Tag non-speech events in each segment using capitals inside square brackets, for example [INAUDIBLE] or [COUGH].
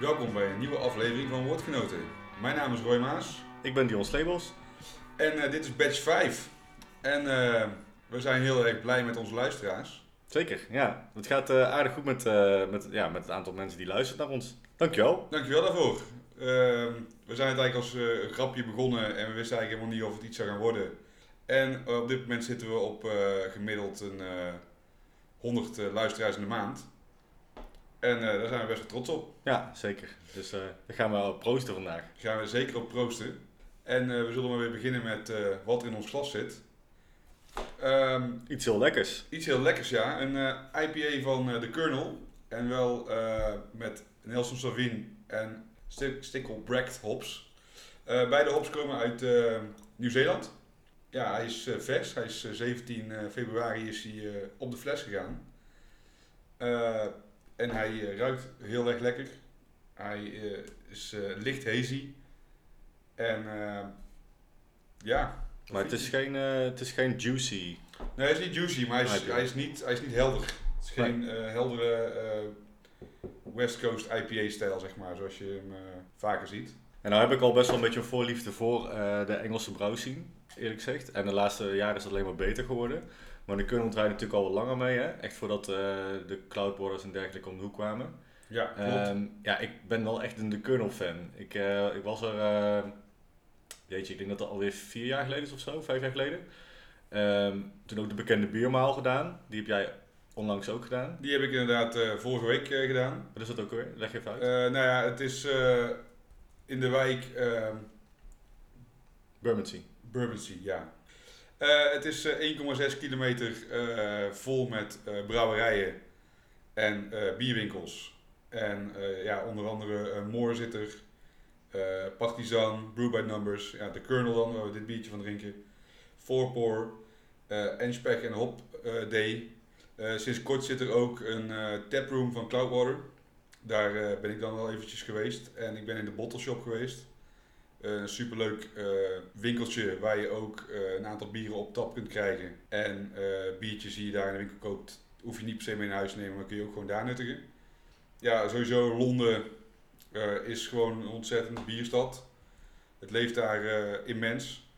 Welkom bij een nieuwe aflevering van Woordgenoten. Mijn naam is Roy Maas Ik ben Dion Slebels. en eh, dit is batch 5. En eh, we zijn heel erg blij met onze luisteraars. Zeker, ja. Het gaat eh, aardig goed met, met, ja, met het aantal mensen die luisteren naar ons. Dankjewel. Dankjewel daarvoor. Ehm, we zijn het eigenlijk als een grapje begonnen en we wisten eigenlijk helemaal niet of het iets zou gaan worden. En op dit moment zitten we op gemiddeld een eh 100 eh, luisteraars in de maand. En eh, daar zijn we best wel trots op. Ja, zeker. Dus eh daar gaan we op proosten vandaag. Daar gaan we zeker op proosten. En eh, we zullen maar weer beginnen met wat er in ons glas zit. Ehm, Iets heel lekkers. iets heel lekkers, ja. Een IPA van de Colonel. En wel met Nelson Sauvin en Sti- Stickle Bract hops. Beide hops komen uit Nieuw-Zeeland. Ja, hij is vers. Hij is eh, 17 eh, februari is hij, op de fles gegaan. Eh, en hij eh, ruikt heel erg lekker. Hij eh, is eh, licht hazy. En ja. Maar het is geen, het is geen juicy. Nee, hij is niet juicy, maar hij is, IPA. hij is, niet, hij is niet helder. Het is geen heldere West Coast IPA-stijl, zeg maar, zoals je hem vaker ziet. En nou heb ik al best wel een beetje een voorliefde voor de Engelse brouwscene, eerlijk gezegd. En de laatste jaren is het alleen maar beter geworden. Maar de Colonel draait natuurlijk al wat langer mee, hè? Echt voordat eh, de Cloudboarders en dergelijke om de hoek kwamen. Ja, klopt. Ehm, ja, ik ben wel echt een de Colonel fan. Ik, eh, ik was er, eh, jeetje, ik denk dat dat alweer vier jaar geleden is of zo, vijf jaar geleden. Ehm, toen ook de bekende biermaal gedaan. Die heb jij onlangs ook gedaan. Die heb ik inderdaad vorige week gedaan. Wat is dat ook weer? Leg even uit. Nou ja, het is in de wijk eh Bermondsey. Bermondsey, ja. Eh, het is eh, 1,6 kilometer eh, vol met eh, brouwerijen en eh, bierwinkels. En eh, ja, onder andere eh Moor zit er, eh, Partizan, Brew by Numbers, ja, de Colonel dan, waar we dit biertje van drinken. Voorpoor, eh Enspec en Hop eh, Day. Eh, sinds kort zit er ook een eh, taproom van Cloudwater. Daar eh, ben ik dan wel eventjes geweest. En ik ben in de bottle shop geweest. Een superleuk eh, winkeltje waar je ook eh, een aantal bieren op tap kunt krijgen. En eh, biertjes die je daar in de winkel koopt, hoef je niet per se mee naar huis te nemen, maar kun je ook gewoon daar nuttigen. Ja, sowieso Londen is gewoon een ontzettende bierstad. Het leeft daar immens.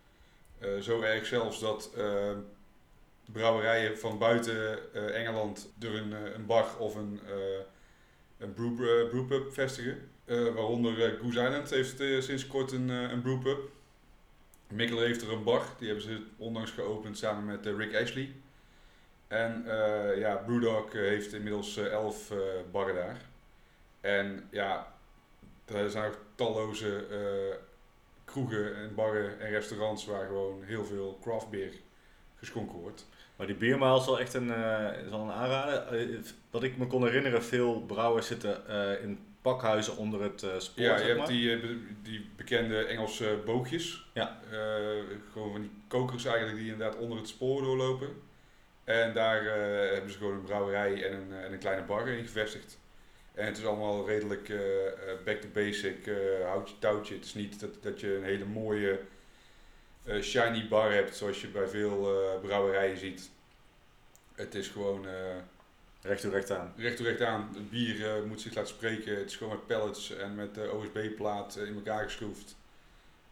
Zo erg zelfs dat brouwerijen van buiten Engeland er een, een bar of een, een brew, brewpub vestigen. Eh, waaronder eh, Goose Island heeft eh, sinds kort een, een brewpub. Heeft er een bar, die hebben ze onlangs geopend samen met Rick Ashley. En ja, Brewdog heeft inmiddels elf barren daar. En ja, er zijn ook talloze kroegen en barren en restaurants waar gewoon heel veel craft beer geschonken wordt. Maar die biermaal wel echt een, is wel een aanrader. Wat ik me kon herinneren, veel brouwers zitten in pakhuizen onder het eh, spoor, Ja, je zeg hebt die, eh, die bekende Engelse boogjes. Ja. Eh, gewoon van die kokers eigenlijk die inderdaad onder het spoor doorlopen. En daar eh, hebben ze gewoon een brouwerij en een, eh, en een kleine bar in gevestigd. En het is allemaal redelijk eh, eh, back to basic, eh, houtje touwtje. Het is niet dat, dat je een hele mooie eh, shiny bar hebt zoals je bij veel eh, brouwerijen ziet. Het is gewoon eh, Recht toe recht aan. recht toe recht aan. Het bier eh, moet zich laten spreken. Het is gewoon met pallets en met de OSB-plaat in elkaar geschroefd.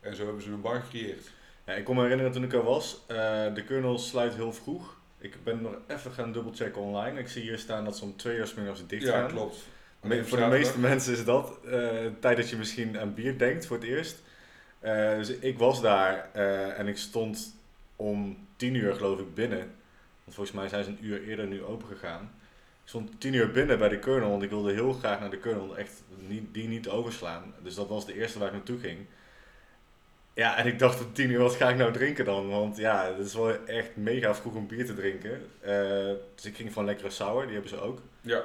En zo hebben ze een bar gecreëerd. Ja, ik kon me herinneren toen ik er was, eh, de Colonel sluit heel vroeg. Ik ben nog even gaan dubbelchecken online. Ik zie hier staan dat ze om twee uur 's middags dicht Ja, gaan. klopt. Me- voor de meeste mensen is dat eh de tijd dat je misschien aan bier denkt voor het eerst. Eh, dus ik was daar eh, en ik stond om tien uur geloof ik binnen. Want volgens mij zijn ze een uur eerder nu open gegaan. Ik stond tien uur binnen bij de Colonel, want ik wilde heel graag naar de Colonel. Echt niet, die niet overslaan. Dus dat was de eerste waar ik naartoe ging. Ja, en ik dacht om tien uur, wat ga ik nou drinken dan? Want ja, het is wel echt mega vroeg om bier te drinken. Eh, dus ik ging van lekkere sour, die hebben ze ook. Ja.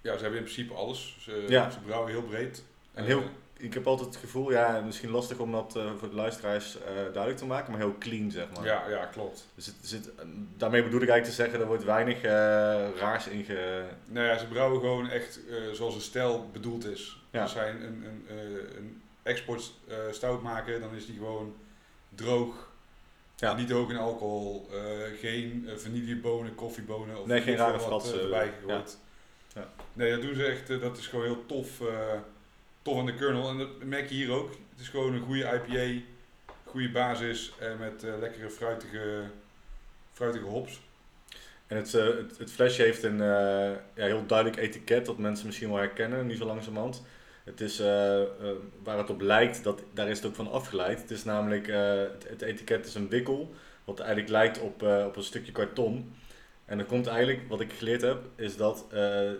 ja, ze hebben in principe alles. Ze, Ja. ze brouwen heel breed. En heel- Eh, Ik heb altijd het gevoel, ja, misschien lastig om dat eh, voor de luisteraars eh, duidelijk te maken, maar heel clean, zeg maar. ja, ja, klopt. Dus het, zit, daarmee bedoel ik eigenlijk te zeggen, er wordt weinig eh, raars in ge... Nou ja, ze brouwen gewoon echt eh, zoals een stijl bedoeld is. Ja. Als zij een, een, eh, export eh, stout maken, dan is die gewoon droog. Ja. Niet hoog in alcohol. eh, geen eh, vanillebonen, koffiebonen of Nee, geen rare wat, fratsen, eh, erbij gegooid. Ja. Nee, dat doen ze echt. eh, dat is gewoon heel tof. Tof aan de kernel. En dat merk je hier ook. Het is gewoon een goede IPA, goede basis en met eh, lekkere fruitige, fruitige hops. En het, eh, het, flesje heeft een eh, ja, heel duidelijk etiket dat mensen misschien wel herkennen, nu zo langzamerhand. Het is waar het op lijkt, dat, daar is het ook van afgeleid. Het is namelijk, het, het etiket is een wikkel, wat eigenlijk lijkt op, op een stukje karton. En dat komt eigenlijk, wat ik geleerd heb, is dat eh,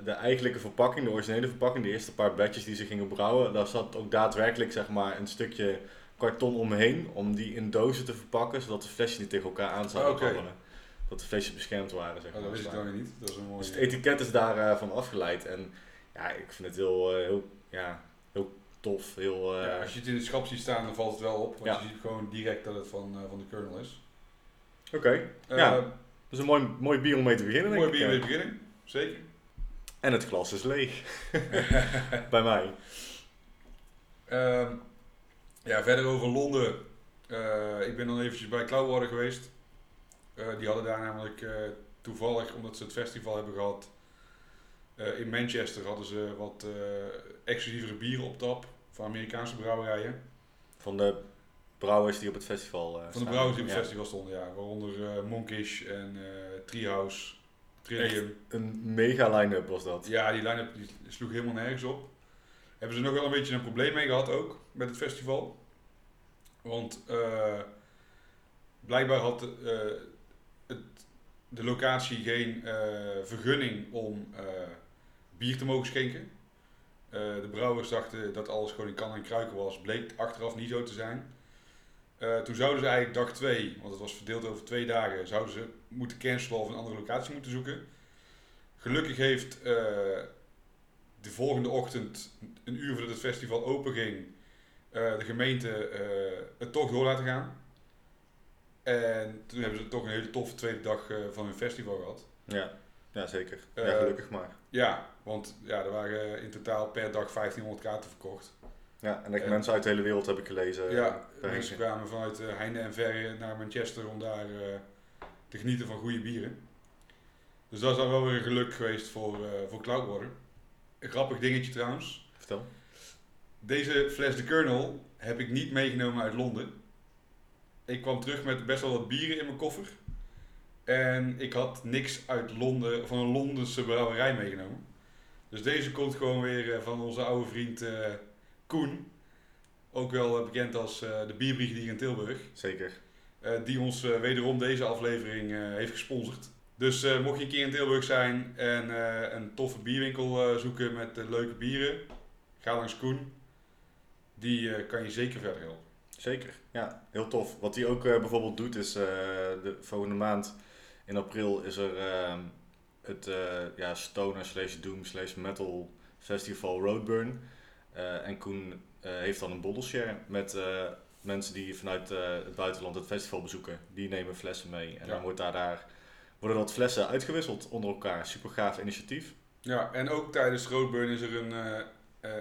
de eigenlijke verpakking, de originele verpakking, de eerste paar batches die ze gingen brouwen, daar zat ook daadwerkelijk zeg maar, een stukje karton omheen om die in dozen te verpakken, zodat de flesjes niet tegen elkaar aan zouden kabbelen. Dat de flesjes beschermd waren, zeg Oh, maar. dat wist ik dan weer niet. Dat is een mooie... dus het etiket is daarvan van afgeleid. En ja, ik vind het heel, eh, heel, ja, heel tof. Heel, eh, ja, als je het in het schap ziet staan, dan valt het wel op. Want Ja. je ziet gewoon direct dat het van, eh, van de kernel is. Oké, Eh, Ja, dat is een mooi, mooi bier om mee te beginnen, denk mooi ik. bier eh. mee beginnen. Zeker. En het glas is leeg. [LAUGHS] Bij mij. Ehm, ja, verder over Londen. Eh, ik ben dan eventjes bij Cloudwater geweest. Eh, die hadden daar namelijk eh, toevallig, omdat ze het festival hebben gehad, eh, in Manchester hadden ze wat eh, exclusievere bieren op tap van Amerikaanse brouwerijen. Van de brouwers die op het festival eh Van de brouwers die op het festival stonden, ja. Waaronder eh, Monkish en eh Treehouse, Trillium. Een mega line-up was dat. Ja, die line-up die sloeg helemaal nergens op. Hebben ze nog wel een beetje een probleem mee gehad ook met het festival. Want blijkbaar had het, de locatie geen vergunning om bier te mogen schenken. De brouwers dachten dat alles gewoon in kan en kruiken was. Bleek achteraf niet zo te zijn. Eh, toen zouden ze eigenlijk dag 2, want het was verdeeld over twee dagen, zouden ze moeten cancelen of een andere locatie moeten zoeken. Gelukkig heeft eh, de volgende ochtend, een uur voordat het festival open ging, eh, de gemeente het toch door laten gaan. En toen hebben ze toch een hele toffe tweede dag van hun festival gehad. Ja, ja zeker. ja, gelukkig maar. Ja, want ja, er waren in totaal per dag 1500 kaarten verkocht. Ja, en dat eh, mensen uit de hele wereld heb ik gelezen. ja, daarheen mensen kwamen vanuit uh, heinde en verre naar Manchester om daar eh, te genieten van goede bieren. Dus dat is dan wel weer een geluk geweest voor, eh voor Cloudwater. Een grappig dingetje trouwens. Vertel. Deze fles de Colonel heb ik niet meegenomen uit Londen. Ik kwam terug met best wel wat bieren in mijn koffer. En ik had niks uit Londen, van een Londense brouwerij meegenomen. Dus deze komt gewoon weer eh, van onze oude vriend eh, Koen. Ook wel eh, bekend als eh, de bierbrigadier in Tilburg. Zeker. eh, die ons wederom deze aflevering heeft gesponsord. Dus mocht je een keer in Tilburg zijn en een toffe bierwinkel zoeken met leuke bieren, ga langs Koen. Die kan je zeker verder helpen. Zeker, ja, heel tof. Wat hij ook bijvoorbeeld doet is, de volgende maand in april is er ehm, het ja, stoner slash doom slash metal festival Roadburn. Eh, en Koen eh, heeft dan een bottleshare met eh, mensen die vanuit het buitenland het festival bezoeken. Die nemen flessen mee en Ja. dan wordt daar, daar worden wat flessen uitgewisseld onder elkaar. Super gaaf initiatief. Ja, en ook tijdens Roadburn is er een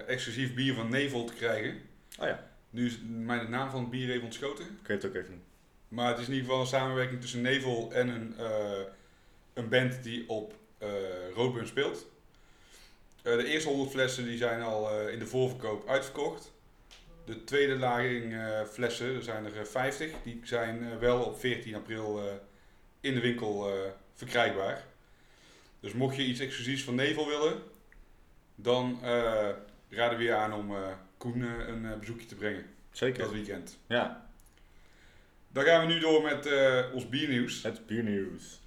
exclusief bier van Nevel te krijgen. Oh ja, Nu is mij de naam van het bier even ontschoten. kun je het ook even doen. Maar het is in ieder geval een samenwerking tussen Nevel en een, een band die op eh Roadburn speelt. Eh, de eerste 100 flessen die zijn al eh, in de voorverkoop uitverkocht. De tweede laging eh, flessen, er zijn er eh, 50, die zijn wel op 14 april in de winkel verkrijgbaar. Dus mocht je iets exclusiefs van Nevel willen, dan raden we je aan om eh, Koen een bezoekje te brengen Zeker. dat weekend. Ja, Dan gaan we nu door met ons biernieuws. Het biernieuws.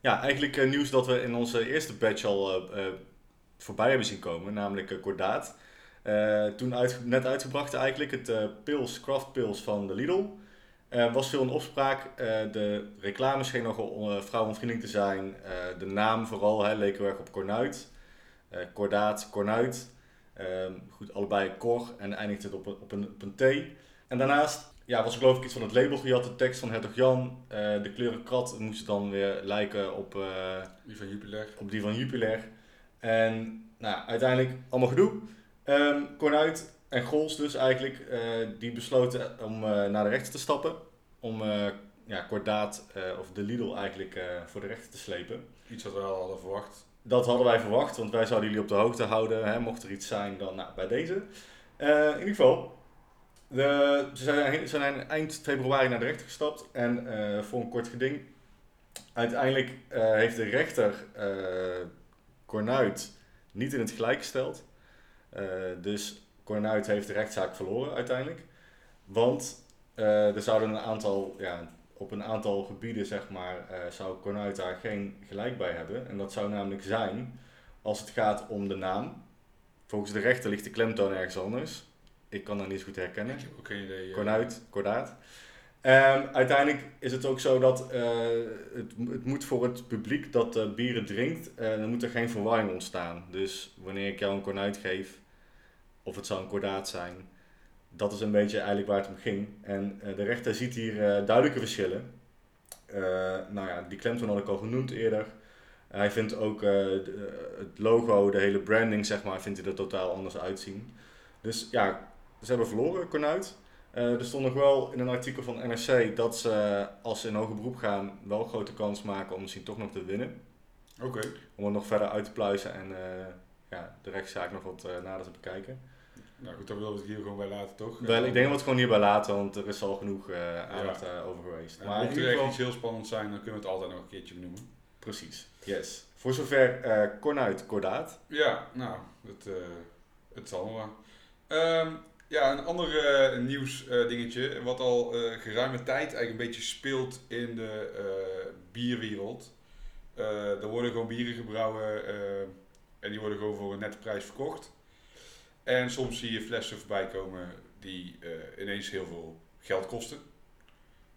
Ja, eigenlijk nieuws dat we in onze eerste batch al voorbij hebben zien komen, namelijk uh, Kordaat. Eh, toen uit, net uitgebracht eigenlijk, het eh pils, craft pils van de Lidl. Er was veel in opspraak. Eh, de reclame scheen nogal uh, vrouwenvriendelijk te zijn. Uh, de naam vooral hè, leek heel erg op Kornuit. Uh, Kordaat, Kornuit. Ehm, goed, allebei Cor en eindigt het op een, op een, op een T. En daarnaast ja, was er geloof ik iets van het label gehad, de tekst van Hertog Jan. De kleuren krat moesten dan weer lijken op, die van Jupiler. op die van Jupiler. En nou, uiteindelijk allemaal gedoe. Um, Kornuit en Gols dus eigenlijk, uh, die besloten om uh, naar de rechter te stappen. Om uh, ja, Kordaat of de Lidl eigenlijk voor de rechter te slepen. Iets wat we al hadden verwacht. Dat hadden wij verwacht, want wij zouden jullie op de hoogte houden. Hè, mocht er iets zijn, dan nou, bij deze. in ieder geval, de, ze zijn, zijn, eind februari naar de rechter gestapt en voor een kort geding. Uiteindelijk heeft de rechter Cornuit niet in het gelijk gesteld. dus Cornuit heeft de rechtszaak verloren uiteindelijk. Want uh, er zouden een aantal, ja, op een aantal gebieden zeg maar, uh, zou Cornuit daar geen gelijk bij hebben. En dat zou namelijk zijn als het gaat om de naam. Volgens de rechter ligt de klemtoon ergens anders. Ik kan dat niet zo goed herkennen. Ik heb ook geen idee. Cornuit, Cordaat. Um, uiteindelijk is het ook zo dat uh, het, het moet voor het publiek dat uh, bieren drinkt, uh, dan moet er geen verwarring ontstaan. Dus wanneer ik jou een cornuit geef, of het zou een kordaat zijn. Dat is een beetje eigenlijk waar het om ging. En de rechter ziet hier duidelijke verschillen. Nou ja, die klemtoon had ik al genoemd eerder. Hij vindt ook het logo, de hele branding, zeg maar, vindt hij er totaal anders uitzien. Dus ja, ze hebben verloren, Cornuit. er stond nog wel in een artikel van NRC dat ze, als ze in hoger beroep gaan, wel grote kans maken om misschien toch nog te winnen. Oké. Om het nog verder uit te pluizen en ja, de rechtszaak nog wat nader te bekijken. Nou goed, dan willen we het hier gewoon bij laten, toch? Wel, ik denk dat we het gewoon hierbij laten, want er is al genoeg aandacht ja. over geweest. maar mocht er echt iets heel spannend zijn, dan kunnen we het altijd nog een keertje benoemen. Precies, yes. Voor zover uh, Kornuit, Kordaat. Ja, nou, het, het zal wel. Um, ja, een ander uh, nieuws dingetje, wat al geruime tijd eigenlijk een beetje speelt in de bierwereld. er worden gewoon bieren gebrouwen en die worden gewoon voor een nette prijs verkocht. En soms zie je flessen voorbij komen die ineens heel veel geld kosten.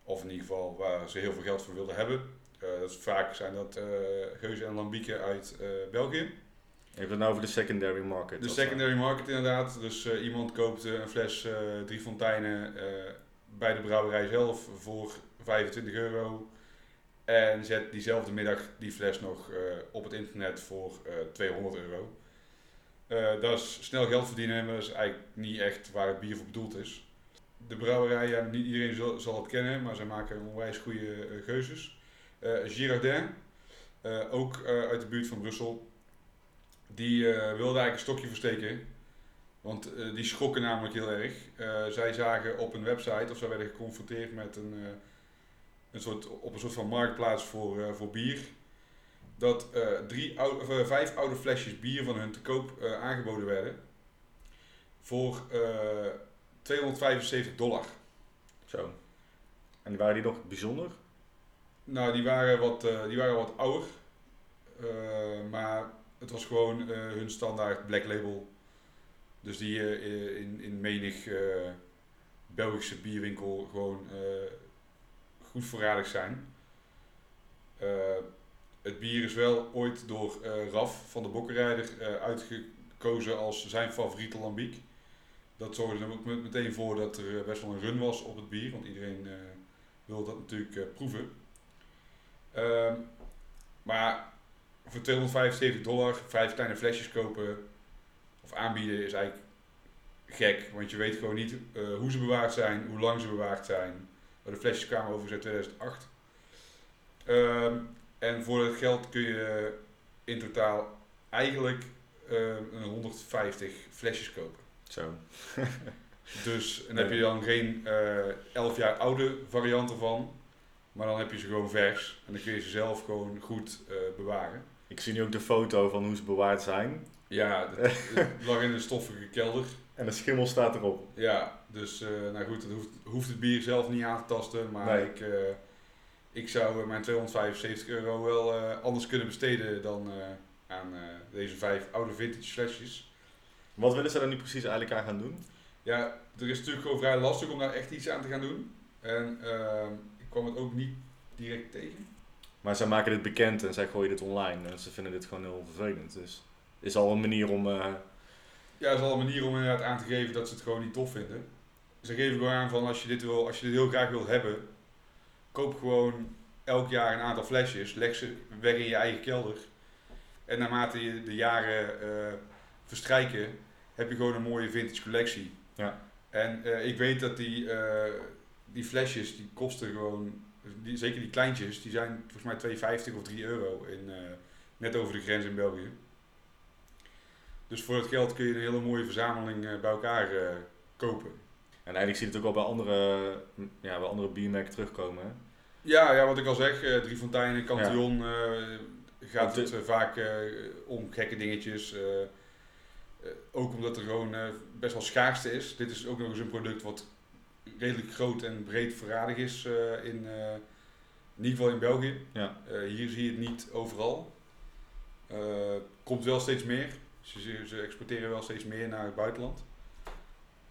Of in ieder geval waar ze heel veel geld voor wilden hebben. Is, vaak zijn dat geuzen en lambieken uit België. Even het nou over de secondary market. De secondary market inderdaad. Dus iemand koopt een fles drie fonteinen bij de brouwerij zelf voor 25 euro. En zet diezelfde middag die fles nog op het internet voor 200 euro. Uh, dat is snel geld verdienen, maar dat is eigenlijk niet echt waar het bier voor bedoeld is. De brouwerij, ja, niet iedereen zal, zal het kennen, maar ze maken onwijs goede uh, geuzes. Uh, Girardin, ook uit de buurt van Brussel, die wilde eigenlijk een stokje versteken. Want die schrokken namelijk heel erg. zij zagen op een website, of zij werden geconfronteerd met een, een soort, op een soort van marktplaats voor, voor bier dat uh, drie oude, uh, vijf oude flesjes bier van hun te koop uh, aangeboden werden. Voor 275 dollar. Zo. En waren die nog bijzonder? Nou, die waren wat, die waren wat ouder. maar het was gewoon hun standaard black label. Dus die in, in menig Belgische bierwinkel gewoon goed voorradig zijn. Het bier is wel ooit door Raf van de Bokkenrijder uitgekozen als zijn favoriete lambiek. Dat zorgde er ook meteen voor dat er eh, best wel een run was op het bier, want iedereen wil dat natuurlijk proeven. Ehm, maar voor 275 dollar vijf kleine flesjes kopen of aanbieden is eigenlijk gek, want je weet gewoon niet hoe ze bewaard zijn, hoe lang ze bewaard zijn. De flesjes kwamen overigens uit 2008. Um, en voor dat geld kun je in totaal eigenlijk uh, een 150 flesjes kopen. Zo. [LAUGHS] dus en heb je dan geen uh, eh, 11 jaar oude variant ervan, maar dan heb je ze gewoon vers en dan kun je ze zelf gewoon goed uh, bewaren. Ik zie nu ook de foto van hoe ze bewaard zijn. Ja, [LAUGHS] het lag in een stoffige kelder. En de schimmel staat erop. Ja, dus uh, nou goed, het hoeft, hoeft, het bier zelf niet aan te tasten, maar nee. ik ik zou eh, mijn 275 euro wel anders kunnen besteden dan aan deze vijf oude vintage flesjes. Wat willen ze dan nu precies eigenlijk aan gaan doen? Ja, er is natuurlijk gewoon vrij lastig om daar echt iets aan te gaan doen. En ehm, kwam het ook niet direct tegen. Maar zij maken dit bekend en zij gooien dit online. En ze vinden dit gewoon heel vervelend. Dus is al een manier om... Ja, is al een manier om inderdaad aan te geven dat ze het gewoon niet tof vinden. Ze geven gewoon aan van als je dit, wil, als je dit heel graag wilt hebben, koop gewoon elk jaar een aantal flesjes, leg ze weg in je eigen kelder. En naarmate je de jaren uh, verstrijken, heb je gewoon een mooie vintage collectie. Ja. En uh, ik weet dat die, uh, die flesjes, die kosten gewoon die, zeker die kleintjes, die zijn volgens mij 2,50 of 3 euro in, eh, net over de grens in België. Dus voor het geld kun je een hele mooie verzameling eh, bij elkaar eh, kopen. En eigenlijk zie je het ook wel bij andere, mm, ja, bij andere biermerken terugkomen. Hè? Ja, ja, wat ik al zeg, eh Drie Fonteinen, Cantillon, eh, gaat het vaak om gekke dingetjes. ook omdat er gewoon best wel schaarste is. Dit is ook nog eens een product wat redelijk groot en breed verradig is eh, in, eh, in ieder geval in België. Ja. Eh, hier zie je het niet overal. Komt wel steeds meer. Ze, ze, exporteren wel steeds meer naar het buitenland.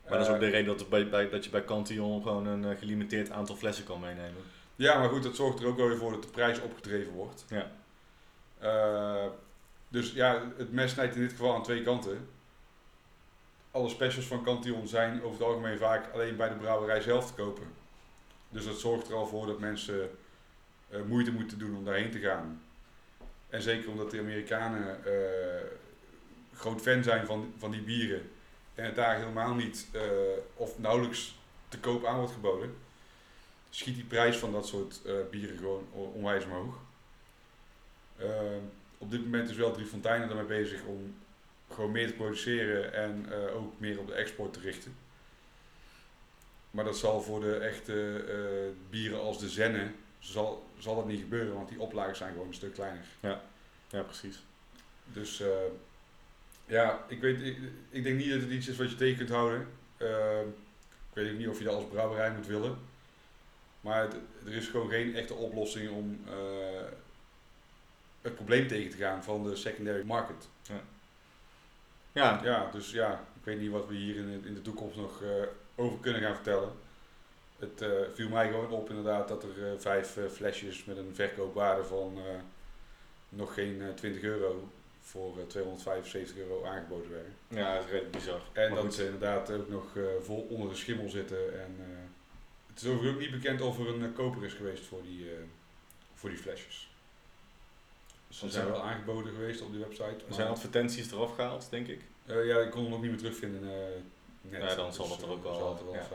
Maar dat is ook de reden dat, bij, bij, dat je bij Cantillon gewoon een gelimiteerd aantal flessen kan meenemen. Ja, maar goed, dat zorgt er ook wel weer voor dat de prijs opgedreven wordt. Ja. Dus ja, het mes snijdt in dit geval aan twee kanten. Alle specials van Cantillon zijn over het algemeen vaak alleen bij de brouwerij zelf te kopen. Dus dat zorgt er al voor dat mensen eh, moeite moeten doen om daarheen te gaan. En zeker omdat de Amerikanen eh, groot fan zijn van, van die bieren. En het daar helemaal niet eh, of nauwelijks te koop aan wordt geboden schiet die prijs van dat soort bieren gewoon onwijs omhoog. Eh, op dit moment is wel Drie Fonteinen ermee bezig om gewoon meer te produceren en eh, ook meer op de export te richten. Maar dat zal voor de echte eh, bieren als de Zenne, zal, zal dat niet gebeuren, want die oplagen zijn gewoon een stuk kleiner. Ja, precies. Dus eh, ja, ik, weet, ik, ik denk niet dat het iets is wat je tegen kunt houden. Eh, ik weet ook niet of je dat als brouwerij moet willen. Maar het- er is gewoon geen echte oplossing om het probleem tegen te gaan van de secondary market. Ja, Ja, dus ja, ik weet niet wat we hier in de, in de toekomst nog eh, over kunnen gaan vertellen. Het eh, viel mij gewoon op inderdaad dat er eh, vijf flesjes met een verkoopwaarde van nog geen eh, 20 euro voor eh, 275 euro aangeboden werden. ja dat is redelijk bizar. En Maar dat goed. ze inderdaad ook nog vol onder de schimmel zitten. En, het is overigens ook niet bekend of er een koper is geweest voor die, voor die flesjes. Ze zijn wel aangeboden geweest op die website. Er zijn advertenties eraf gehaald, denk ik. eh, ja, ik kon hem ook niet meer terugvinden. eh net. Ja, dan zal dat er eh, ook wel, zal het er wel ja.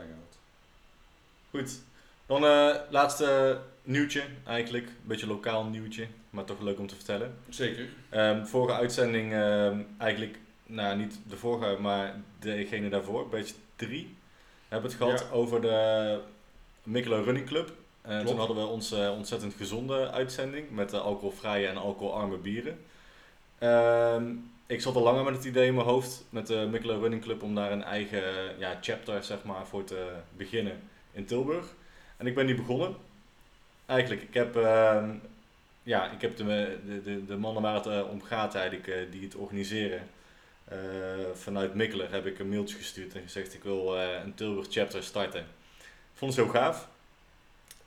Goed. Dan eh laatste nieuwtje eigenlijk. Een beetje lokaal nieuwtje, maar toch leuk om te vertellen. Zeker. Ehm, vorige uitzending, ehm, eigenlijk, nou niet de vorige, maar degene daarvoor, beetje drie, hebben het gehad Ja. over de Mikkelen Running Club. Eh, Klopt. toen hadden we onze ontzettend gezonde uitzending met de alcoholvrije en alcoholarme bieren. Ehm, ik zat al langer met het idee in mijn hoofd met de Mikkelen Running Club om daar een eigen eh, ja, chapter zeg maar, voor te beginnen in Tilburg. En ik ben die begonnen. Eigenlijk, ik heb, ehm, ja, ik heb de, de, de, mannen waar het eh, om gaat eigenlijk, eh, die het organiseren, eh, vanuit Mikkelen heb ik een mailtje gestuurd en gezegd ik wil eh, een Tilburg chapter starten. Ik vond het zo gaaf.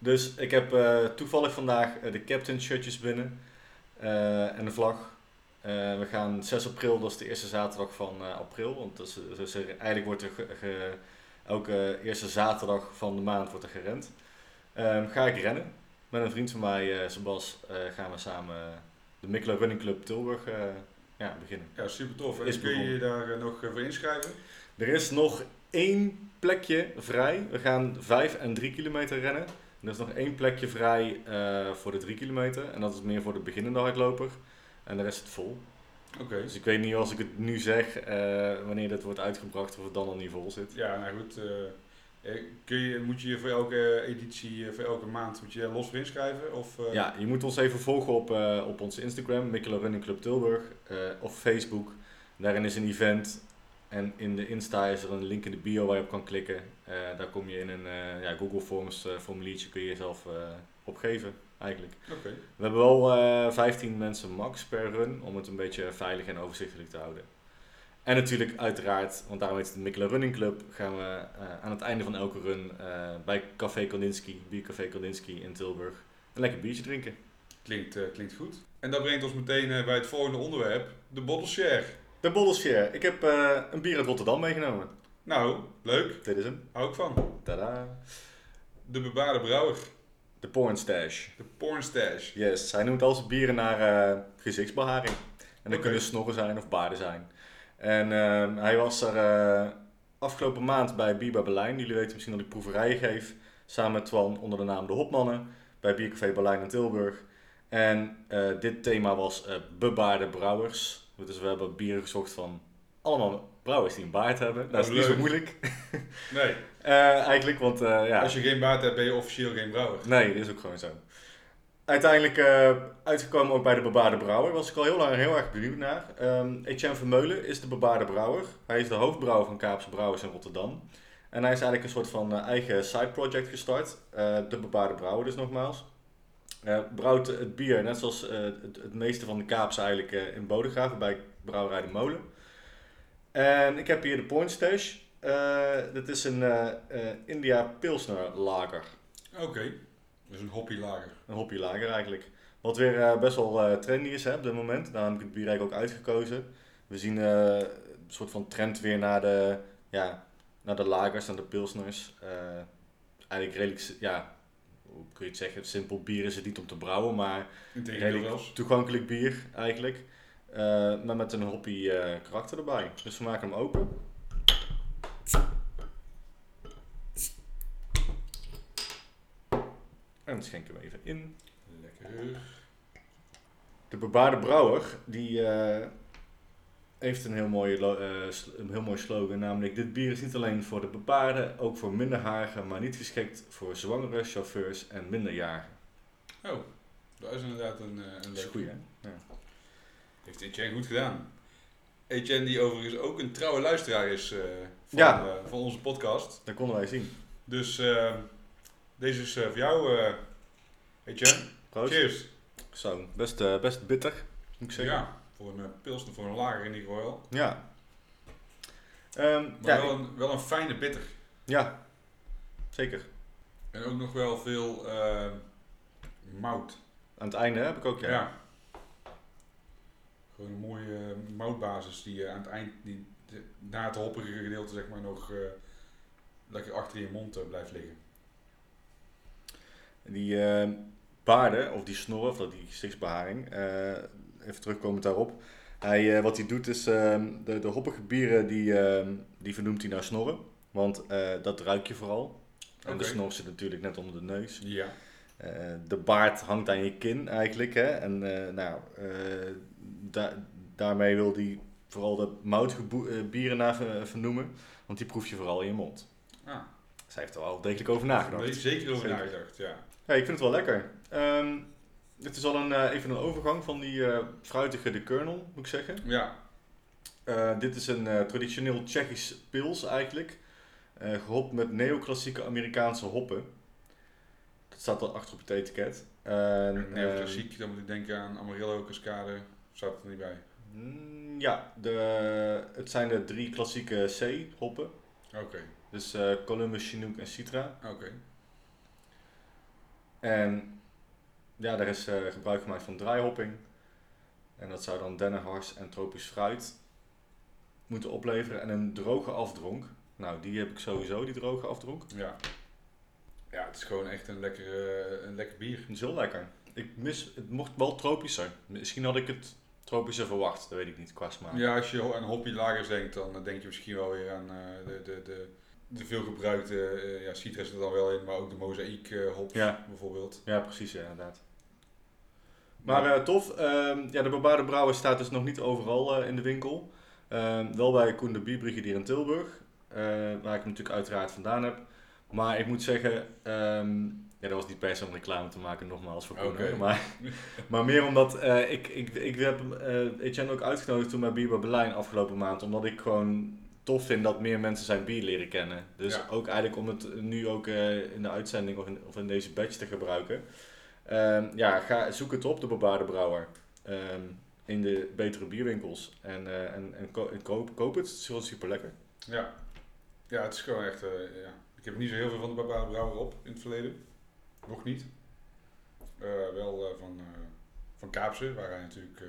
Dus ik heb eh, toevallig vandaag eh, de captain shirtjes binnen eh, en de vlag. We gaan 6 april, dat is de eerste zaterdag van april. Want dat is, dus er- eigenlijk wordt er ge- ge- elke eerste zaterdag van de maand wordt er gerend. Ehm, ga ik rennen. Met een vriend van mij, Sebas, gaan we samen de Mikkelen Running Club Tilburg ja, beginnen. Ja, super tof. En Is kun je je daar nog voor inschrijven? Er is nog één plekje vrij. We gaan 5 en 3 kilometer rennen. Er is nog één plekje vrij eh, voor de 3 kilometer. En dat is meer voor de beginnende hardloper. En de rest is het vol. Oké. Dus ik weet niet als ik het nu zeg, eh, wanneer dat wordt uitgebracht, of het dan al niet vol zit. Ja, nou goed. eh, kun je, moet je je voor elke editie, voor elke maand, moet je los voor inschrijven? Of, Ja, je moet ons even volgen op, op onze Instagram, Mikkelen Running Club Tilburg, of Facebook. Daarin is een event en in de Insta is er een link in de bio waar je op kan klikken. Eh, daar kom je in een eh, ja, Google Forms eh, formuliertje, kun je jezelf opgeven eigenlijk. We hebben wel eh 15 mensen max per run om het een beetje veilig en overzichtelijk te houden. En natuurlijk uiteraard, want daarom heet het de Mikkelen Running Club, gaan we aan het einde van elke run bij Café Kandinsky, Biercafé Kandinsky in Tilburg, een lekker biertje drinken. Klinkt, klinkt goed. En dat brengt ons meteen bij het volgende onderwerp, de bottle share. De Boddelsfeer. Ik heb eh, een bier uit Rotterdam meegenomen. Nou, leuk. Dit is hem. Hou ik van. Tada. De bebaarde brouwer, De Porn Stash. de pornstash. Yes, hij noemt al zijn bieren naar eh, gezichtsbeharing. En dat kunnen snorren zijn of baarden zijn. En ehm, hij was er eh, afgelopen maand bij Biba Berlijn. Jullie weten misschien dat ik proeverijen geef. Samen met Twan onder de naam De Hopmannen. bij Biercafé Berlijn in Tilburg. En dit thema was bebaarde brouwers. Dus we hebben bieren gezocht van allemaal brouwers die een baard hebben. Dat is Oh, niet zo moeilijk. [LAUGHS] Nee, Eh, eigenlijk, want eh, ja. als je geen baard hebt ben je officieel geen brouwer. Nee, dat is ook gewoon zo. Uiteindelijk eh, uitgekomen ook bij de bebaarde brouwer. Was ik al heel lang heel erg benieuwd naar. Ehm Etienne Vermeulen is de bebaarde brouwer. Hij is de hoofdbrouwer van Kaapse Brouwers in Rotterdam. En hij is eigenlijk een soort van eigen side project gestart. De bebaarde brouwer dus nogmaals. Eh brouwt het bier, net zoals eh, het, het meeste van de Kaapse eigenlijk eh, in Bodegraven bij brouwerij De Molen. En ik heb hier de Point Stash. Eh, dit is een India Pilsner lager. Oké, dus een hoppylager. Een hoppylager eigenlijk. Wat weer best wel trendy is hè, op dit moment. Daarom heb ik het bier eigenlijk ook uitgekozen. We zien een soort van trend weer naar de, ja, naar de lagers, naar de pilsners. Eigenlijk redelijk, ja, hoe kun je het zeggen, simpel bier is het niet om te brouwen, maar redelijk toegankelijk bier eigenlijk. Eh, maar met een hoppy eh, karakter erbij. Dus we maken hem open. En schenken we even in. Lekker. De bebaarde brouwer, die eh, heeft een heel, mooie, eh, een heel mooi slogan, namelijk dit bier is niet alleen voor de bebaarden, ook voor minderjarigen, maar niet geschikt voor zwangere chauffeurs en minderjarigen. Oh, dat is inderdaad een, eh, een Dat is leuke. goed hè? Ja. Heeft Etienne goed gedaan. Etienne die overigens ook een trouwe luisteraar is eh, van, Ja. van onze podcast. Dat konden wij zien. Dus deze is voor jou, Etienne. Proost. Cheers. Zo, best, best bitter, moet ik zeggen. Ja, voor een uh, pilsner, voor een lager in geval wel. Ja. Ehm, Maar ja, wel, een, wel een fijne bitter. ja, zeker. En ook nog wel veel eh, mout. Aan het einde heb ik ook, Ja. ja. Gewoon een mooie eh, moutbasis die eh, aan het eind, die, de- na het hoppige gedeelte zeg maar nog eh, lekker achter je mond eh, blijft liggen. Die eh, baarden, of die snorren, of dat die gezichtsbeharing, eh, even terugkomend daarop. Hij, eh, wat hij doet is, ehm, de, de hoppige bieren, die, ehm, die vernoemt hij naar snorren. Want eh, dat ruik je vooral. En de snor zit natuurlijk net onder de neus. Ja. Eh, de baard hangt aan je kin eigenlijk. Hè? En nou, da- daarmee wil hij vooral de moutige boe- eh, bieren naar ver- vernoemen. Want die proef je vooral in je mond. Ah, Zij heeft er wel degelijk over nagedacht. zeker over nagedacht, ja. Ja, ik vind het wel lekker. Ehm het is al een, eh, even een overgang van die eh, fruitige de kernel, moet ik zeggen. Ja, Eh, dit is een traditioneel Tsjechisch pils eigenlijk. Eh gehopt met neoclassieke Amerikaanse hoppen. Dat staat al achter op het etiket. En, en ehm, dan moet ik denken aan Amarillo, Cascade, staat er niet bij. mm, ja, de, het zijn de drie klassieke C-hoppen. Oké, Dus eh, Columbus, Chinook en Citra. oké. En ja, daar is eh, gebruik gemaakt van dryhopping. En dat zou dan dennenhars en tropisch fruit moeten opleveren. En een droge afdronk. Nou, die heb ik sowieso, die droge afdronk. Ja. Ja, het is gewoon echt een lekker, een lekker bier. Het is heel lekker. Ik mis, het mocht wel tropischer. Misschien had ik het tropischer verwacht, dat weet ik niet qua smaak. Ja, als je aan hoppylagers denkt, dan denk je misschien wel weer aan eh, de, de, de, de veelgebruikte, eh ja, citrus er dan wel in, maar ook de mozaïek hop Ja. bijvoorbeeld. Ja, precies, ja, inderdaad. Maar eh, tof. Ehm, ja, de bebaarde brouwer staat dus nog niet overal eh, in de winkel. Ehm, wel bij Koen de Bierbrigadier in Tilburg, eh, waar ik hem natuurlijk uiteraard vandaan heb. Maar ik moet zeggen, ehm, ja, dat was niet per se om reclame te maken, nogmaals voor Koen. Maar, [LAUGHS] maar meer omdat ik, ik, ik heb Etienne ook uitgenodigd toen bij Bier bij Berlijn afgelopen maand. Omdat ik gewoon tof vind dat meer mensen zijn bier leren kennen. Dus Ja. ook eigenlijk om het nu ook in de uitzending of in, of in deze batch te gebruiken. Ehm, ja, ga, zoek het op, de bebaarde brouwer. Ehm, in de betere bierwinkels. En, eh, en, en, ko- en koop, koop het. Het is gewoon super lekker. Ja. ja, het is gewoon echt, eh, ja. Ik heb niet zo heel veel van de Barbara Brouwer op in het verleden. Nog niet. Eh, wel van, van Kaapse, waar hij natuurlijk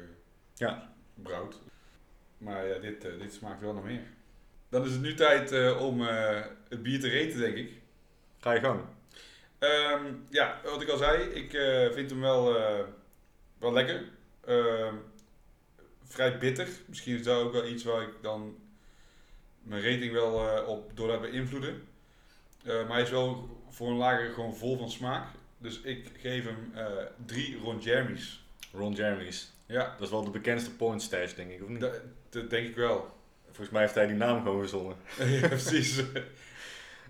Ja. brouwt. Maar ja, dit, dit smaakt wel naar meer. Dan is het nu tijd om het bier te reten, denk ik. Ga je gang. Ehm, ja, wat ik al zei, ik eh, vind hem wel, eh, wel lekker. Ehm, vrij bitter. Misschien is dat ook wel iets waar ik dan mijn rating wel eh, op door laat beïnvloeden. Maar hij is wel voor een lager gewoon vol van smaak. Dus ik geef hem drie Ron Jeremy's. Ron Jeremy's. Ja, Dat is wel de bekendste porn stash, denk ik, of niet? dat, dat denk ik wel. Volgens mij heeft hij die naam gewoon verzonnen. [LAUGHS] ja, precies.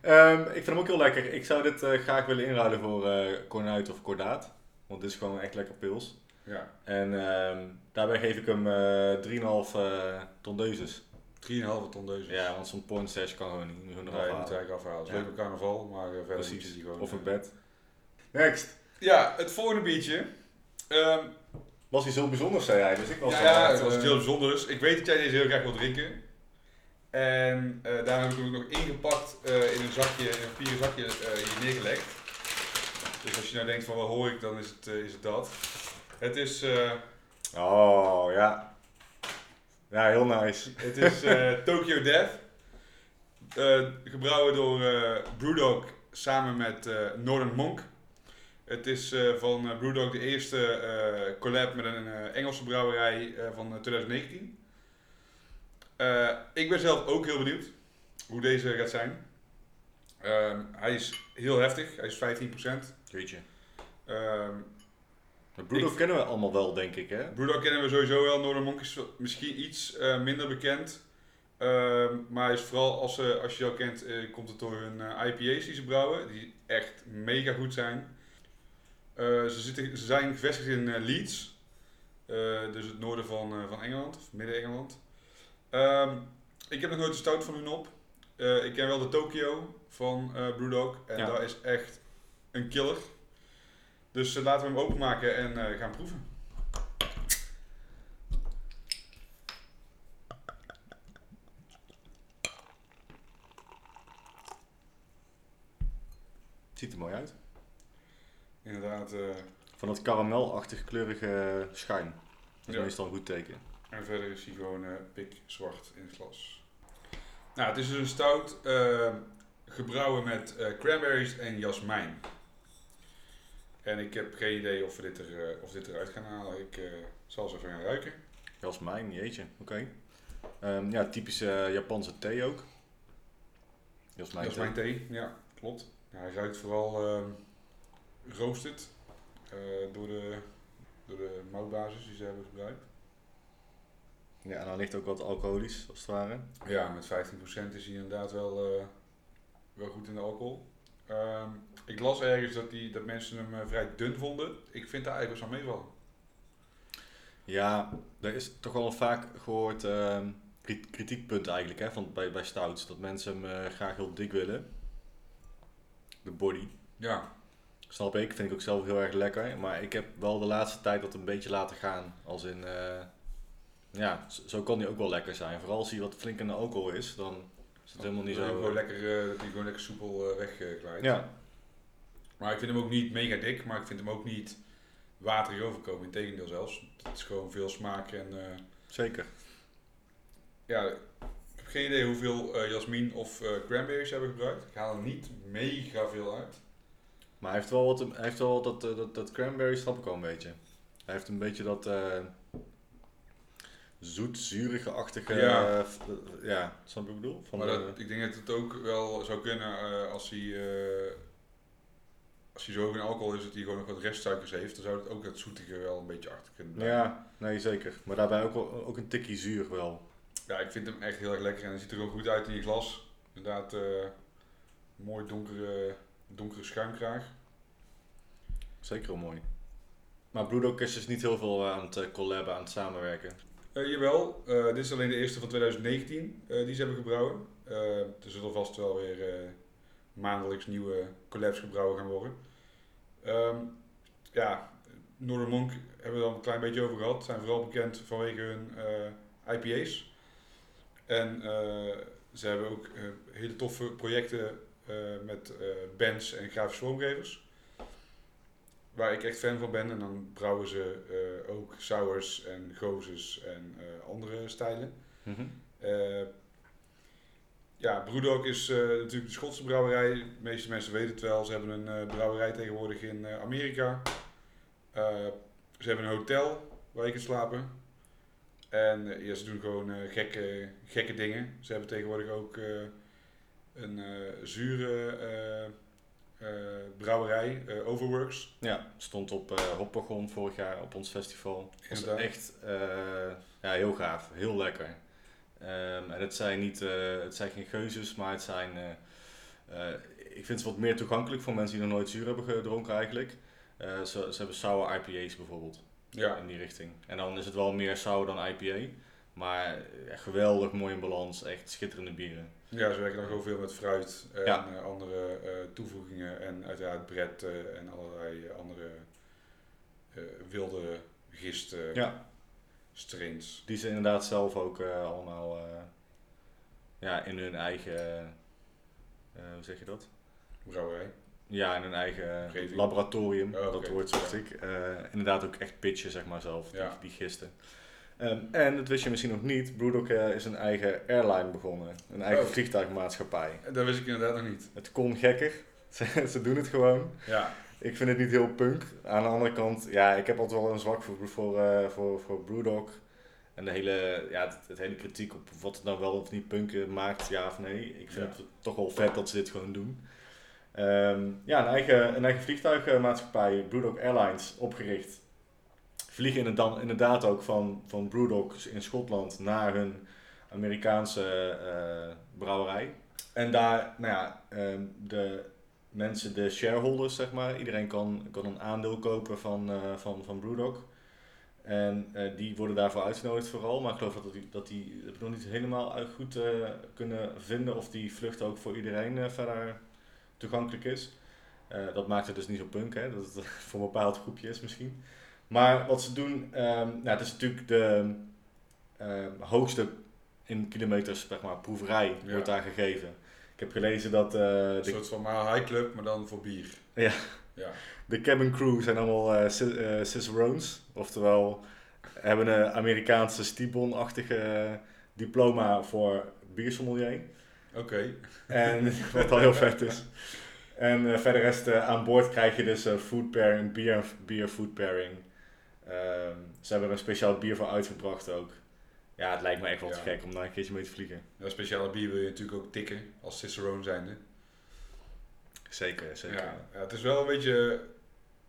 Ehm, ik vind hem ook heel lekker. Ik zou dit eh, graag willen inruilen voor eh Cornuit of Cordaat. Want dit is gewoon echt lekker pils. Ja, En ehm, daarbij geef ik hem eh 3,5 eh tondeuses. 3,5 ton deuze. Ja, want zo'n porn stash kan gewoon niet. Gewoon Nee, je moet eigenlijk afhalen. Het is Ja. leuk op carnaval, maar uh, verder Precies. is die gewoon... Of eh, een bed. Next. Ja, het volgende biertje. Ehm, Was hij zo bijzonder, zei hij. Dus ik was ja, ja, het was eh, heel bijzonders. Ik weet dat jij deze heel graag wil drinken. En eh daar heb ik hem ook nog ingepakt eh, in een zakje, in een papieren zakje eh, hier neergelegd. Dus als je nou denkt van wat hoor ik, dan is het, is het dat. Het is, Oh, ja. Ja, heel nice. het is [LAUGHS] Tokyo Death. Gebrouwen door Brewdog samen met Northern Monk. Het is van Brewdog de eerste collab met een Engelse brouwerij van eh, 2019. Eh, ik ben zelf ook heel benieuwd hoe deze gaat zijn. Ehm, hij is heel heftig, hij is 15%. Jeetje. Ehm De Bruno Ik- kennen we allemaal wel, denk ik, hè? Brewdog kennen we sowieso wel. Northern Monk is misschien iets eh, minder bekend. Ehm, maar hij is vooral als, ze als je al kent, eh, komt het door hun eh, IPA's die ze brouwen. Die echt mega goed zijn. Eh, ze, zitten, ze zijn gevestigd in eh, Leeds. Eh, dus het noorden van, eh, van Engeland, of midden-Engeland. Ehm, ik heb nog nooit de stout van hun op. Eh, ik ken wel de Tokyo van Brewdog. En Ja. dat is echt een killer. Dus eh, laten we hem openmaken en gaan proeven. Ziet er mooi uit. Inderdaad. Van dat karamelachtig kleurige schuim. Dat is Ja. meestal een goed teken. En verder is hij gewoon pikzwart in het glas. Nou, het is dus een stout eh, gebrouwen met eh, cranberries en jasmijn. En ik heb geen idee of we dit, er, eh, of dit eruit gaan halen. Ik eh, zal ze even gaan ruiken. Jasmijn, jeetje. Oké. Ehm, ja, typische Japanse thee ook. Jasmijn, Jasmijn thee. thee, ja, klopt. Ja, hij ruikt vooral ehm roasted eh, door, de, door de moutbasis die ze hebben gebruikt. Ja, en dan ligt ook wat alcoholisch, als het ware. Ja, met 15% is hij inderdaad wel, eh, wel goed in de alcohol. Ehm, ik las ergens dat, die, dat mensen hem eh, vrij dun vonden. Ik vind daar eigenlijk wel meevallen. Ja, er is toch wel vaak gehoord ehm, kri- kritiekpunt eigenlijk hè, van, bij, bij stouts. Dat mensen hem eh, graag heel dik willen. De body. Ja, Snap ik, vind ik ook zelf heel erg lekker. Maar ik heb wel de laatste tijd dat een beetje laten gaan. Als in, ja, zo, kan die ook wel lekker zijn. Vooral als hij wat flink in de alcohol is, dan is het helemaal niet zo... gewoon lekker, eh, dat hij gewoon lekker soepel wegglijdt. Ja, Maar ik vind hem ook niet mega dik, maar ik vind hem ook niet waterig overkomen. Integendeel zelfs. Het is gewoon veel smaak en... eh, zeker. ja, ik heb geen idee hoeveel jasmin of eh, cranberries hebben gebruikt. Ik haal er niet mega veel uit. Maar hij heeft wel, wat, hij heeft wel dat, dat, dat cranberry snap ik al een beetje. Hij heeft een beetje dat zoet-zurige-achtige... Ja. eh, ja, snap je wat ik bedoel? Van maar de- dat, ik denk dat het ook wel zou kunnen eh, als hij... eh, als hij zo in alcohol is dat hij gewoon nog wat restsuikers heeft, dan zou het ook dat zoetige wel een beetje achter kunnen blijven. ja, nee zeker. Maar daarbij ook, wel- ook een tikkie zuur wel. Ja, ik vind hem echt heel erg lekker en hij ziet er ook goed uit in je glas. Inderdaad, mooi donkere, donkere schuimkraag. Zeker wel mooi. Maar Brewdog is dus niet heel veel aan het collaben, aan het samenwerken. Eh, jawel, eh, dit is alleen de eerste van 2019 eh, die ze hebben gebrouwen. Er zullen vast wel weer maandelijks nieuwe collabs gebrouwen gaan worden. Ehm, ja, Monk hebben we al een klein beetje over gehad. Zijn vooral bekend vanwege hun IPA's. En ze hebben ook hele toffe projecten met bands en grafische vormgevers. Waar ik echt fan van ben. En dan brouwen ze eh, ook sours en gozes en eh, andere stijlen. Eh, ja, Brewdog is natuurlijk de Schotse brouwerij. De meeste mensen weten het wel. Ze hebben een brouwerij tegenwoordig in Amerika. Ze hebben een hotel waar je kunt slapen. En ja, ze doen gewoon gekke, gekke dingen. Ze hebben tegenwoordig ook een zure brouwerij, eh, Overworks. Ja, stond op eh Hoppagon vorig jaar op ons festival. Was echt eh, ja, heel gaaf, heel lekker. Ehm, en het zijn, niet, eh, het zijn geen geuzes, maar het zijn... eh, eh, ik vind ze wat meer toegankelijk voor mensen die nog nooit zuur hebben gedronken eigenlijk. Eh, ze, ze hebben sour IPA's bijvoorbeeld, Ja, in die richting. En dan is het wel meer sour dan IPA. Maar eh, geweldig mooi in balans, echt schitterende bieren. Ja ze werken dan gewoon veel met fruit en Ja. eh, andere eh, toevoegingen. En uiteraard bret eh, en allerlei andere wilde gisten, Ja, strains. die ze inderdaad zelf ook allemaal ja, in hun eigen, hoe zeg je dat? Brouwerij. Ja, in hun eigen laboratorium, Oh, dat woord zocht Ja. ik. Inderdaad ook echt pitchen, zeg maar zelf, die, die gisten. Ehm, en, dat wist je misschien nog niet, Brewdog is een eigen airline begonnen. Een eigen Oh. vliegtuigmaatschappij. Dat wist ik inderdaad nog niet. Het kon gekker, [LAUGHS] ze, doen het gewoon. Ja, Ik vind het niet heel punk. Aan de andere kant, ja, ik heb altijd wel een zwak voor, voor, eh, voor, voor Brewdog. En de hele, ja, het, het hele kritiek op wat het nou wel of niet punk maakt, ja of nee. Ik vind Ja. het toch wel vet dat ze dit gewoon doen. Ehm, ja, een eigen, een eigen vliegtuigmaatschappij, Brewdog Airlines, opgericht. Vliegen inderdaad, inderdaad ook van, van Brewdog in Schotland naar hun Amerikaanse eh, brouwerij. En daar, nou ja, ehm, de mensen, de shareholders, zeg maar, iedereen kan, kan een aandeel kopen van, eh van, van Brewdog. En eh, die worden daarvoor uitgenodigd vooral. Maar ik geloof dat die, dat die ik nog niet helemaal goed kunnen vinden of die vlucht ook voor iedereen verder toegankelijk is. Dat maakt het dus niet zo punk, hè? dat het [LAUGHS] voor een bepaald groepje is misschien. Maar wat ze doen, ehm, nou, het is natuurlijk de ehm, hoogste in kilometers, zeg maar, proeverij Ja. wordt daar gegeven. Ik heb gelezen dat eh, een de soort van Mile High Club, maar dan voor bier. Ja. Ja, De cabin crew zijn allemaal cicerones, oftewel hebben een Amerikaanse Stibon-achtige diploma voor biersommelier. oké. En [LAUGHS] wat al heel vet is. En verder rest aan boord krijg je dus eh, food pairing, bier, bier food pairing. Ehm, ze hebben er een speciaal bier voor uitgebracht ook. Ja, het lijkt me echt wel te Ja. gek om daar een keertje mee te vliegen. Ja, speciale bier wil je natuurlijk ook tikken, als Cicerone zijnde. Zeker, zeker. Ja, ja, het is wel een beetje,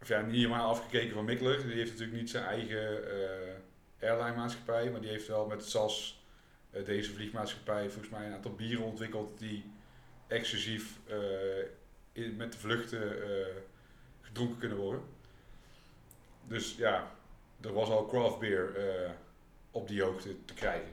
of ja, niet helemaal afgekeken van Mikkeler. Die heeft natuurlijk niet zijn eigen eh airline maatschappij, maar die heeft wel met SAS, eh, deze vliegmaatschappij, volgens mij een aantal bieren ontwikkeld die exclusief eh, in, met de vluchten gedronken kunnen worden. Dus ja, er was al craft beer eh, op die hoogte te krijgen.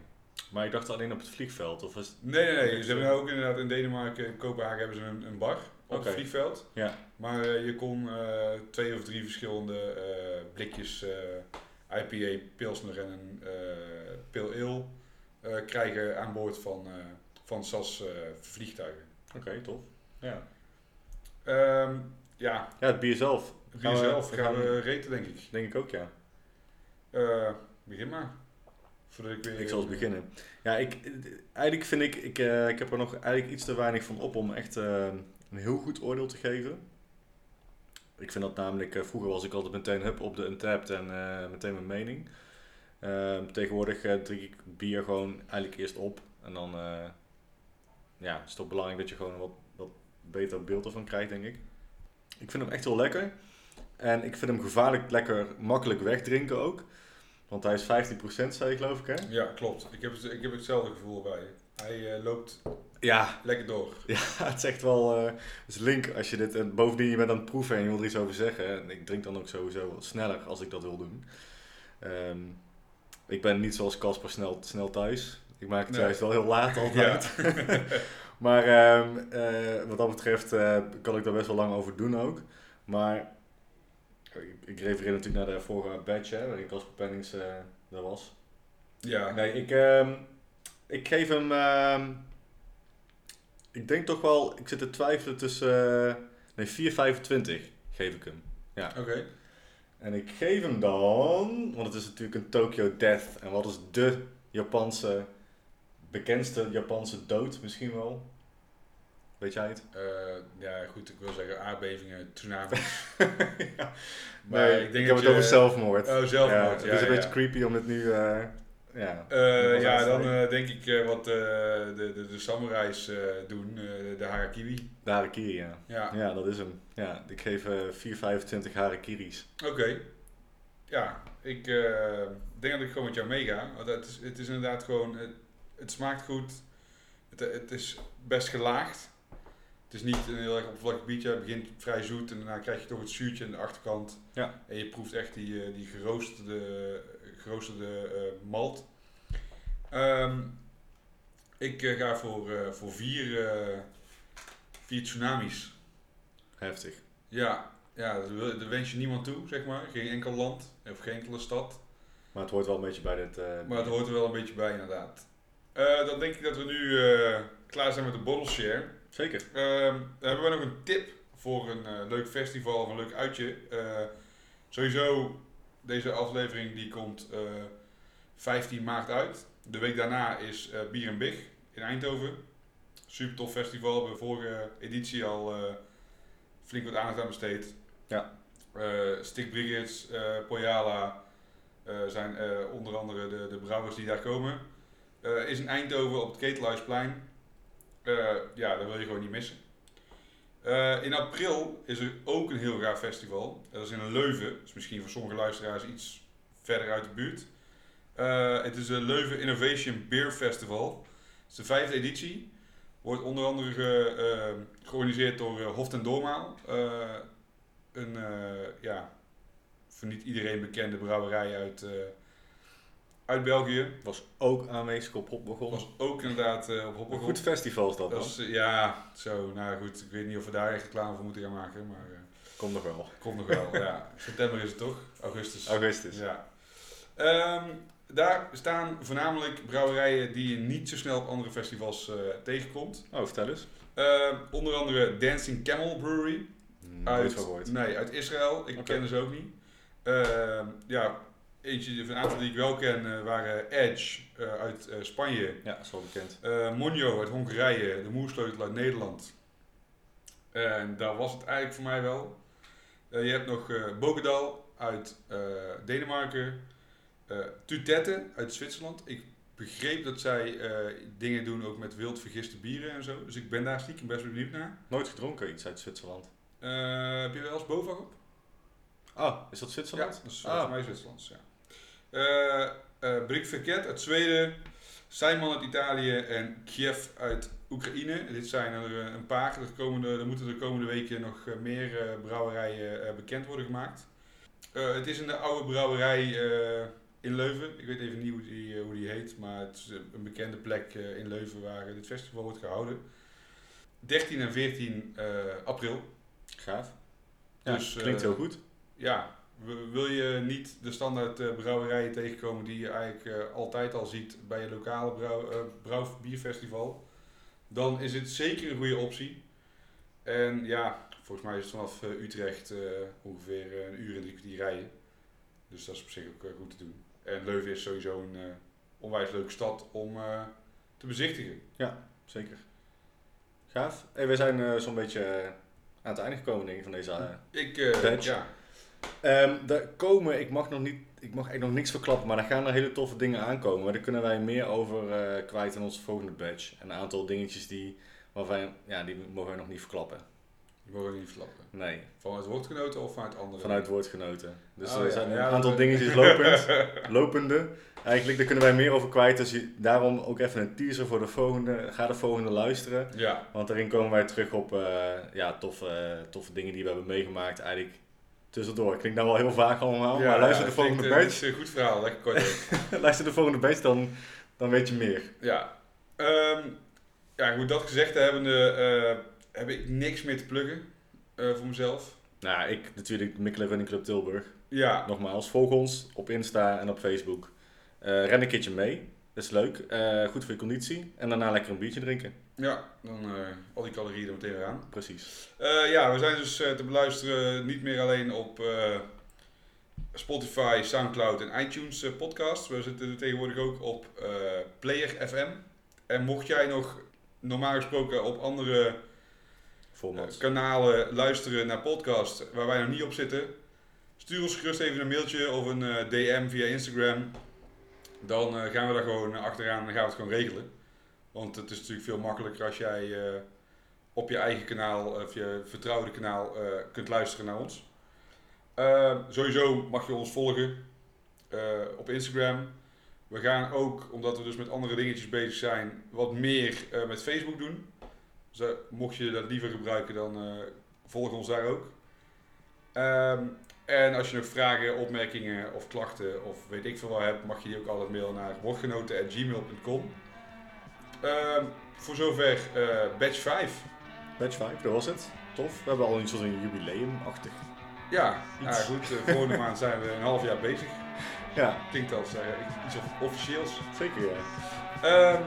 Maar ik dacht alleen op het vliegveld, of was het... Nee, nee, nee. Ze hebben ook inderdaad in Denemarken, in Kopenhagen hebben ze een, een bar op het vliegveld. Ja. Maar eh, je kon eh, twee of drie verschillende blikjes IPA, Pilsner en een Pale Ale krijgen aan boord van, van SAS vliegtuigen. Oké, tof. Ja. Ehm, ja, ja, het bier zelf. het Gaan bier zelf we gaan gaan- we reten, denk ik. Denk ik ook, ja. Eh, begin maar. Voordat ik weer... Ik zal eens beginnen. Ja, ik, eigenlijk vind ik, ik, eh, ik heb er nog eigenlijk iets te weinig van op om echt eh, een heel goed oordeel te geven. Ik vind dat namelijk, vroeger was ik altijd meteen hup op de Untapped en meteen mijn mening. Ehm, tegenwoordig drink ik bier gewoon eigenlijk eerst op. En dan ja, is het toch belangrijk dat je gewoon wat, wat beter beeld ervan krijgt, denk ik. Ik vind hem echt heel lekker. En ik vind hem gevaarlijk lekker makkelijk wegdrinken ook. Want hij is 15% zei je geloof ik hè? Ja, klopt. Ik heb, ik heb hetzelfde gevoel bij. Hij eh, loopt Ja, lekker door. [LAUGHS] ja het is echt wel eh, is link als je dit... En bovendien je bent aan het proeven en je wil er iets over zeggen. En ik drink dan ook sowieso wat sneller als ik dat wil doen. Ehm, ik ben niet zoals Casper snel, snel thuis. Ik maak het Nee. juist wel heel laat [LAUGHS] altijd. [LAUGHS] maar ehm, eh, wat dat betreft eh, kan ik daar best wel lang over doen ook. Maar ik, refereer natuurlijk naar de vorige badge, hè, waarin Casper Pennings daar was. Ja, Nee, ik, ehm, ik geef hem. ehm, ik denk toch wel. Ik zit te twijfelen tussen. eh, nee, 4,25 geef ik hem. oké. En ik geef hem dan. Want het is natuurlijk een Tokyo Death. En wat is de Japanse. bekendste Japanse dood misschien wel? Weet jij het? Eh, ja, goed, ik wil zeggen aardbevingen, tsunamis. [LAUGHS] ja. Maar nee, ik denk heb dat het over zelfmoord. Oh, zelfmoord. Ja, Ja, het is een beetje creepy om het nu. eh, ja. Eh, ja, dan denk ik wat de, de, de samurais doen, de harakiri. De harakiri, ja. Ja, Ja, dat is hem. Ja, ik geef eh 4,25 harakiris. oké. Ja, ik denk dat ik gewoon met jou meega. Want het is, het is inderdaad gewoon, het, het smaakt goed. Het, het is best gelaagd. Het is niet een heel erg oppervlakkig biertje. Het begint vrij zoet en daarna krijg je toch het zuurtje aan de achterkant. Ja. En je proeft echt die, eh, die geroosterde, geroosterde eh, malt. Ehm, ik eh, ga voor, eh, voor vier, eh, vier tsunamis. Heftig. Ja, ja dat, wil- dat wens je niemand toe, zeg maar. Geen enkel land of geen enkele stad. Maar het hoort wel een beetje bij dit... eh, Maar het hoort er wel een beetje bij, inderdaad. Eh, dan denk ik dat we nu eh, klaar zijn met de bottle share. Zeker. Ehm, hebben we nog een tip voor een eh, leuk festival of een leuk uitje. Eh, sowieso, deze aflevering die komt eh 15 maart uit. De week daarna is eh Bier en Big in Eindhoven. Super tof festival. We hebben vorige editie al eh, flink wat aandacht aan besteed. Ja. Eh Stick Brigades, eh Poyala eh, zijn eh, onder andere de, de brouwers die daar komen. Eh, is in Eindhoven op het Ketelhuisplein. Eh, ja, dat wil je gewoon niet missen. Eh, in april is er ook een heel gaaf festival. Dat is in Leuven. Dat is misschien voor sommige luisteraars iets verder uit de buurt. Eh, het is de Leuven Innovation Beer Festival. Het is de vijfde editie. Wordt onder andere ge- georganiseerd door eh, Hof en een, ja, voor niet iedereen bekende brouwerij uit, uit België. Was ook aanwezig op Hopbegon. Was ook inderdaad eh, op Een Hoppegon. goed festival is dat, ja, zo, nou goed, ik weet niet of we daar echt reclame voor moeten gaan maken, maar eh, Komt nog wel. komt nog wel. ja. [LAUGHS] September is het toch? Augustus. Augustus. Ja. Ehm, daar staan voornamelijk brouwerijen die je niet zo snel op andere festivals eh, tegenkomt. Oh, vertel eens. Ehm, onder andere Dancing Camel Brewery Nooit uit, van gehoord. nee, uit Israël. Ik ken ze ook niet. Ehm, ja, eentje, een aantal die ik wel ken eh, waren Edge eh, uit eh, Spanje. Ja, dat is wel bekend. Monjo uit Hongarije, de Moersleutel uit Nederland. En daar was het eigenlijk voor mij wel. Je hebt nog Bokedal uit Denemarken. Tutette uit Zwitserland. Ik begreep dat zij dingen doen ook met wild vergiste bieren en zo. Dus ik ben daar stiekem best wel benieuwd naar. Nooit gedronken, iets uit Zwitserland. Heb je wel eens Bovag op? Ah, is dat Ja, Zwitserland? dat is Ah. voor mij Zwitserlands, ja. Eh eh Brik Verket uit Zweden, Simon uit Italië en Kiev uit Oekraïne. Dit zijn er eh, een paar. Er, komende, er moeten de komende weken nog meer brouwerijen bekend worden gemaakt. Het is een oude brouwerij in Leuven. Ik weet even niet hoe die, hoe die heet, maar het is een bekende plek in Leuven waar dit festival wordt gehouden. 13 en 14 eh, april. Gaaf. Ja, Dus, klinkt heel goed. Ja, wil je niet de standaard eh, brouwerijen tegenkomen die je eigenlijk eh, altijd al ziet bij je lokale brouw, eh, brouw- bierfestival, dan is het zeker een goede optie. En ja, volgens mij is het vanaf Utrecht ongeveer een uur en drie kwartier rijden. Dus dat is op zich ook goed te doen. En Leuven is sowieso een onwijs leuke stad om te bezichtigen. Zeker. Gaaf. Hey, we zijn zo'n beetje aan het einde gekomen denk ik, van deze... Ik, ja, Ehm er komen, ik mag nog niet, ik mag echt nog niks verklappen, maar er gaan er hele toffe dingen aankomen. Maar daar kunnen wij meer over eh, kwijt in onze volgende badge. Een aantal dingetjes die, waarvan, wij- ja, die mogen wij nog niet verklappen. die mogen we niet verklappen. Nee, Vanuit woordgenoten of vanuit andere? vanuit woordgenoten. Dus Oh, er ja. zijn Ja, een aantal dingetjes lopend, [LAUGHS] lopende. Eigenlijk, daar kunnen wij meer over kwijt. Dus je- daarom ook even een teaser voor de volgende. Ga de volgende luisteren. Ja, Want daarin komen wij terug op eh, ja, toffe, toffe dingen die we hebben meegemaakt. Eigenlijk tussendoor. Klinkt nou wel heel vaag allemaal. maar luister de volgende eh, dit is een goed verhaal, lekker kort. [LAUGHS] Luister de volgende badge, dan, dan weet je meer. ja. Ehm, ja, goed, dat gezegd hebbende, eh heb ik niks meer te pluggen eh, voor mezelf. Nou, ik natuurlijk Mikkelen Running Club Tilburg. Ja, Nogmaals, volg ons op Insta en op Facebook. Eh, ren een keertje mee. Dat is leuk. Eh, goed voor je conditie. En daarna lekker een biertje drinken. ja dan eh, al die calorieën er meteen weer aan. Precies. Eh, ja, we zijn dus te beluisteren niet meer alleen op Spotify, Soundcloud en iTunes podcast. We zitten tegenwoordig ook op Player FM. En mocht jij nog normaal gesproken op andere kanalen luisteren naar podcasts waar wij nog niet op zitten, stuur ons gerust even een mailtje of een DM via Instagram. Dan eh, gaan we daar gewoon achteraan en gaan we het gewoon regelen. Want het is natuurlijk veel makkelijker als jij eh, op je eigen kanaal of je vertrouwde kanaal eh, kunt luisteren naar ons. Eh, sowieso mag je ons volgen eh, op Instagram. We gaan ook, omdat we dus met andere dingetjes bezig zijn, wat meer eh, met Facebook doen. Dus eh, mocht je dat liever gebruiken, dan eh, volg ons daar ook. Ehm, en als je nog vragen, opmerkingen of klachten of weet ik veel wat hebt, mag je die ook altijd mailen naar woordgenoten.gmail.com. Ehm voor zover eh batch 5. Batch 5, dat was het. Tof. We hebben al iets als een jubileumachtig. Ja, ja goed. eh, volgende maand zijn we een half jaar bezig. Ja, Klinkt als eh, iets of- officieels. zeker ja. Ehm,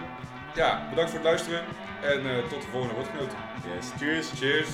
ja, bedankt voor het luisteren en eh, tot de volgende woordgenoten. Yes, cheers. Cheers!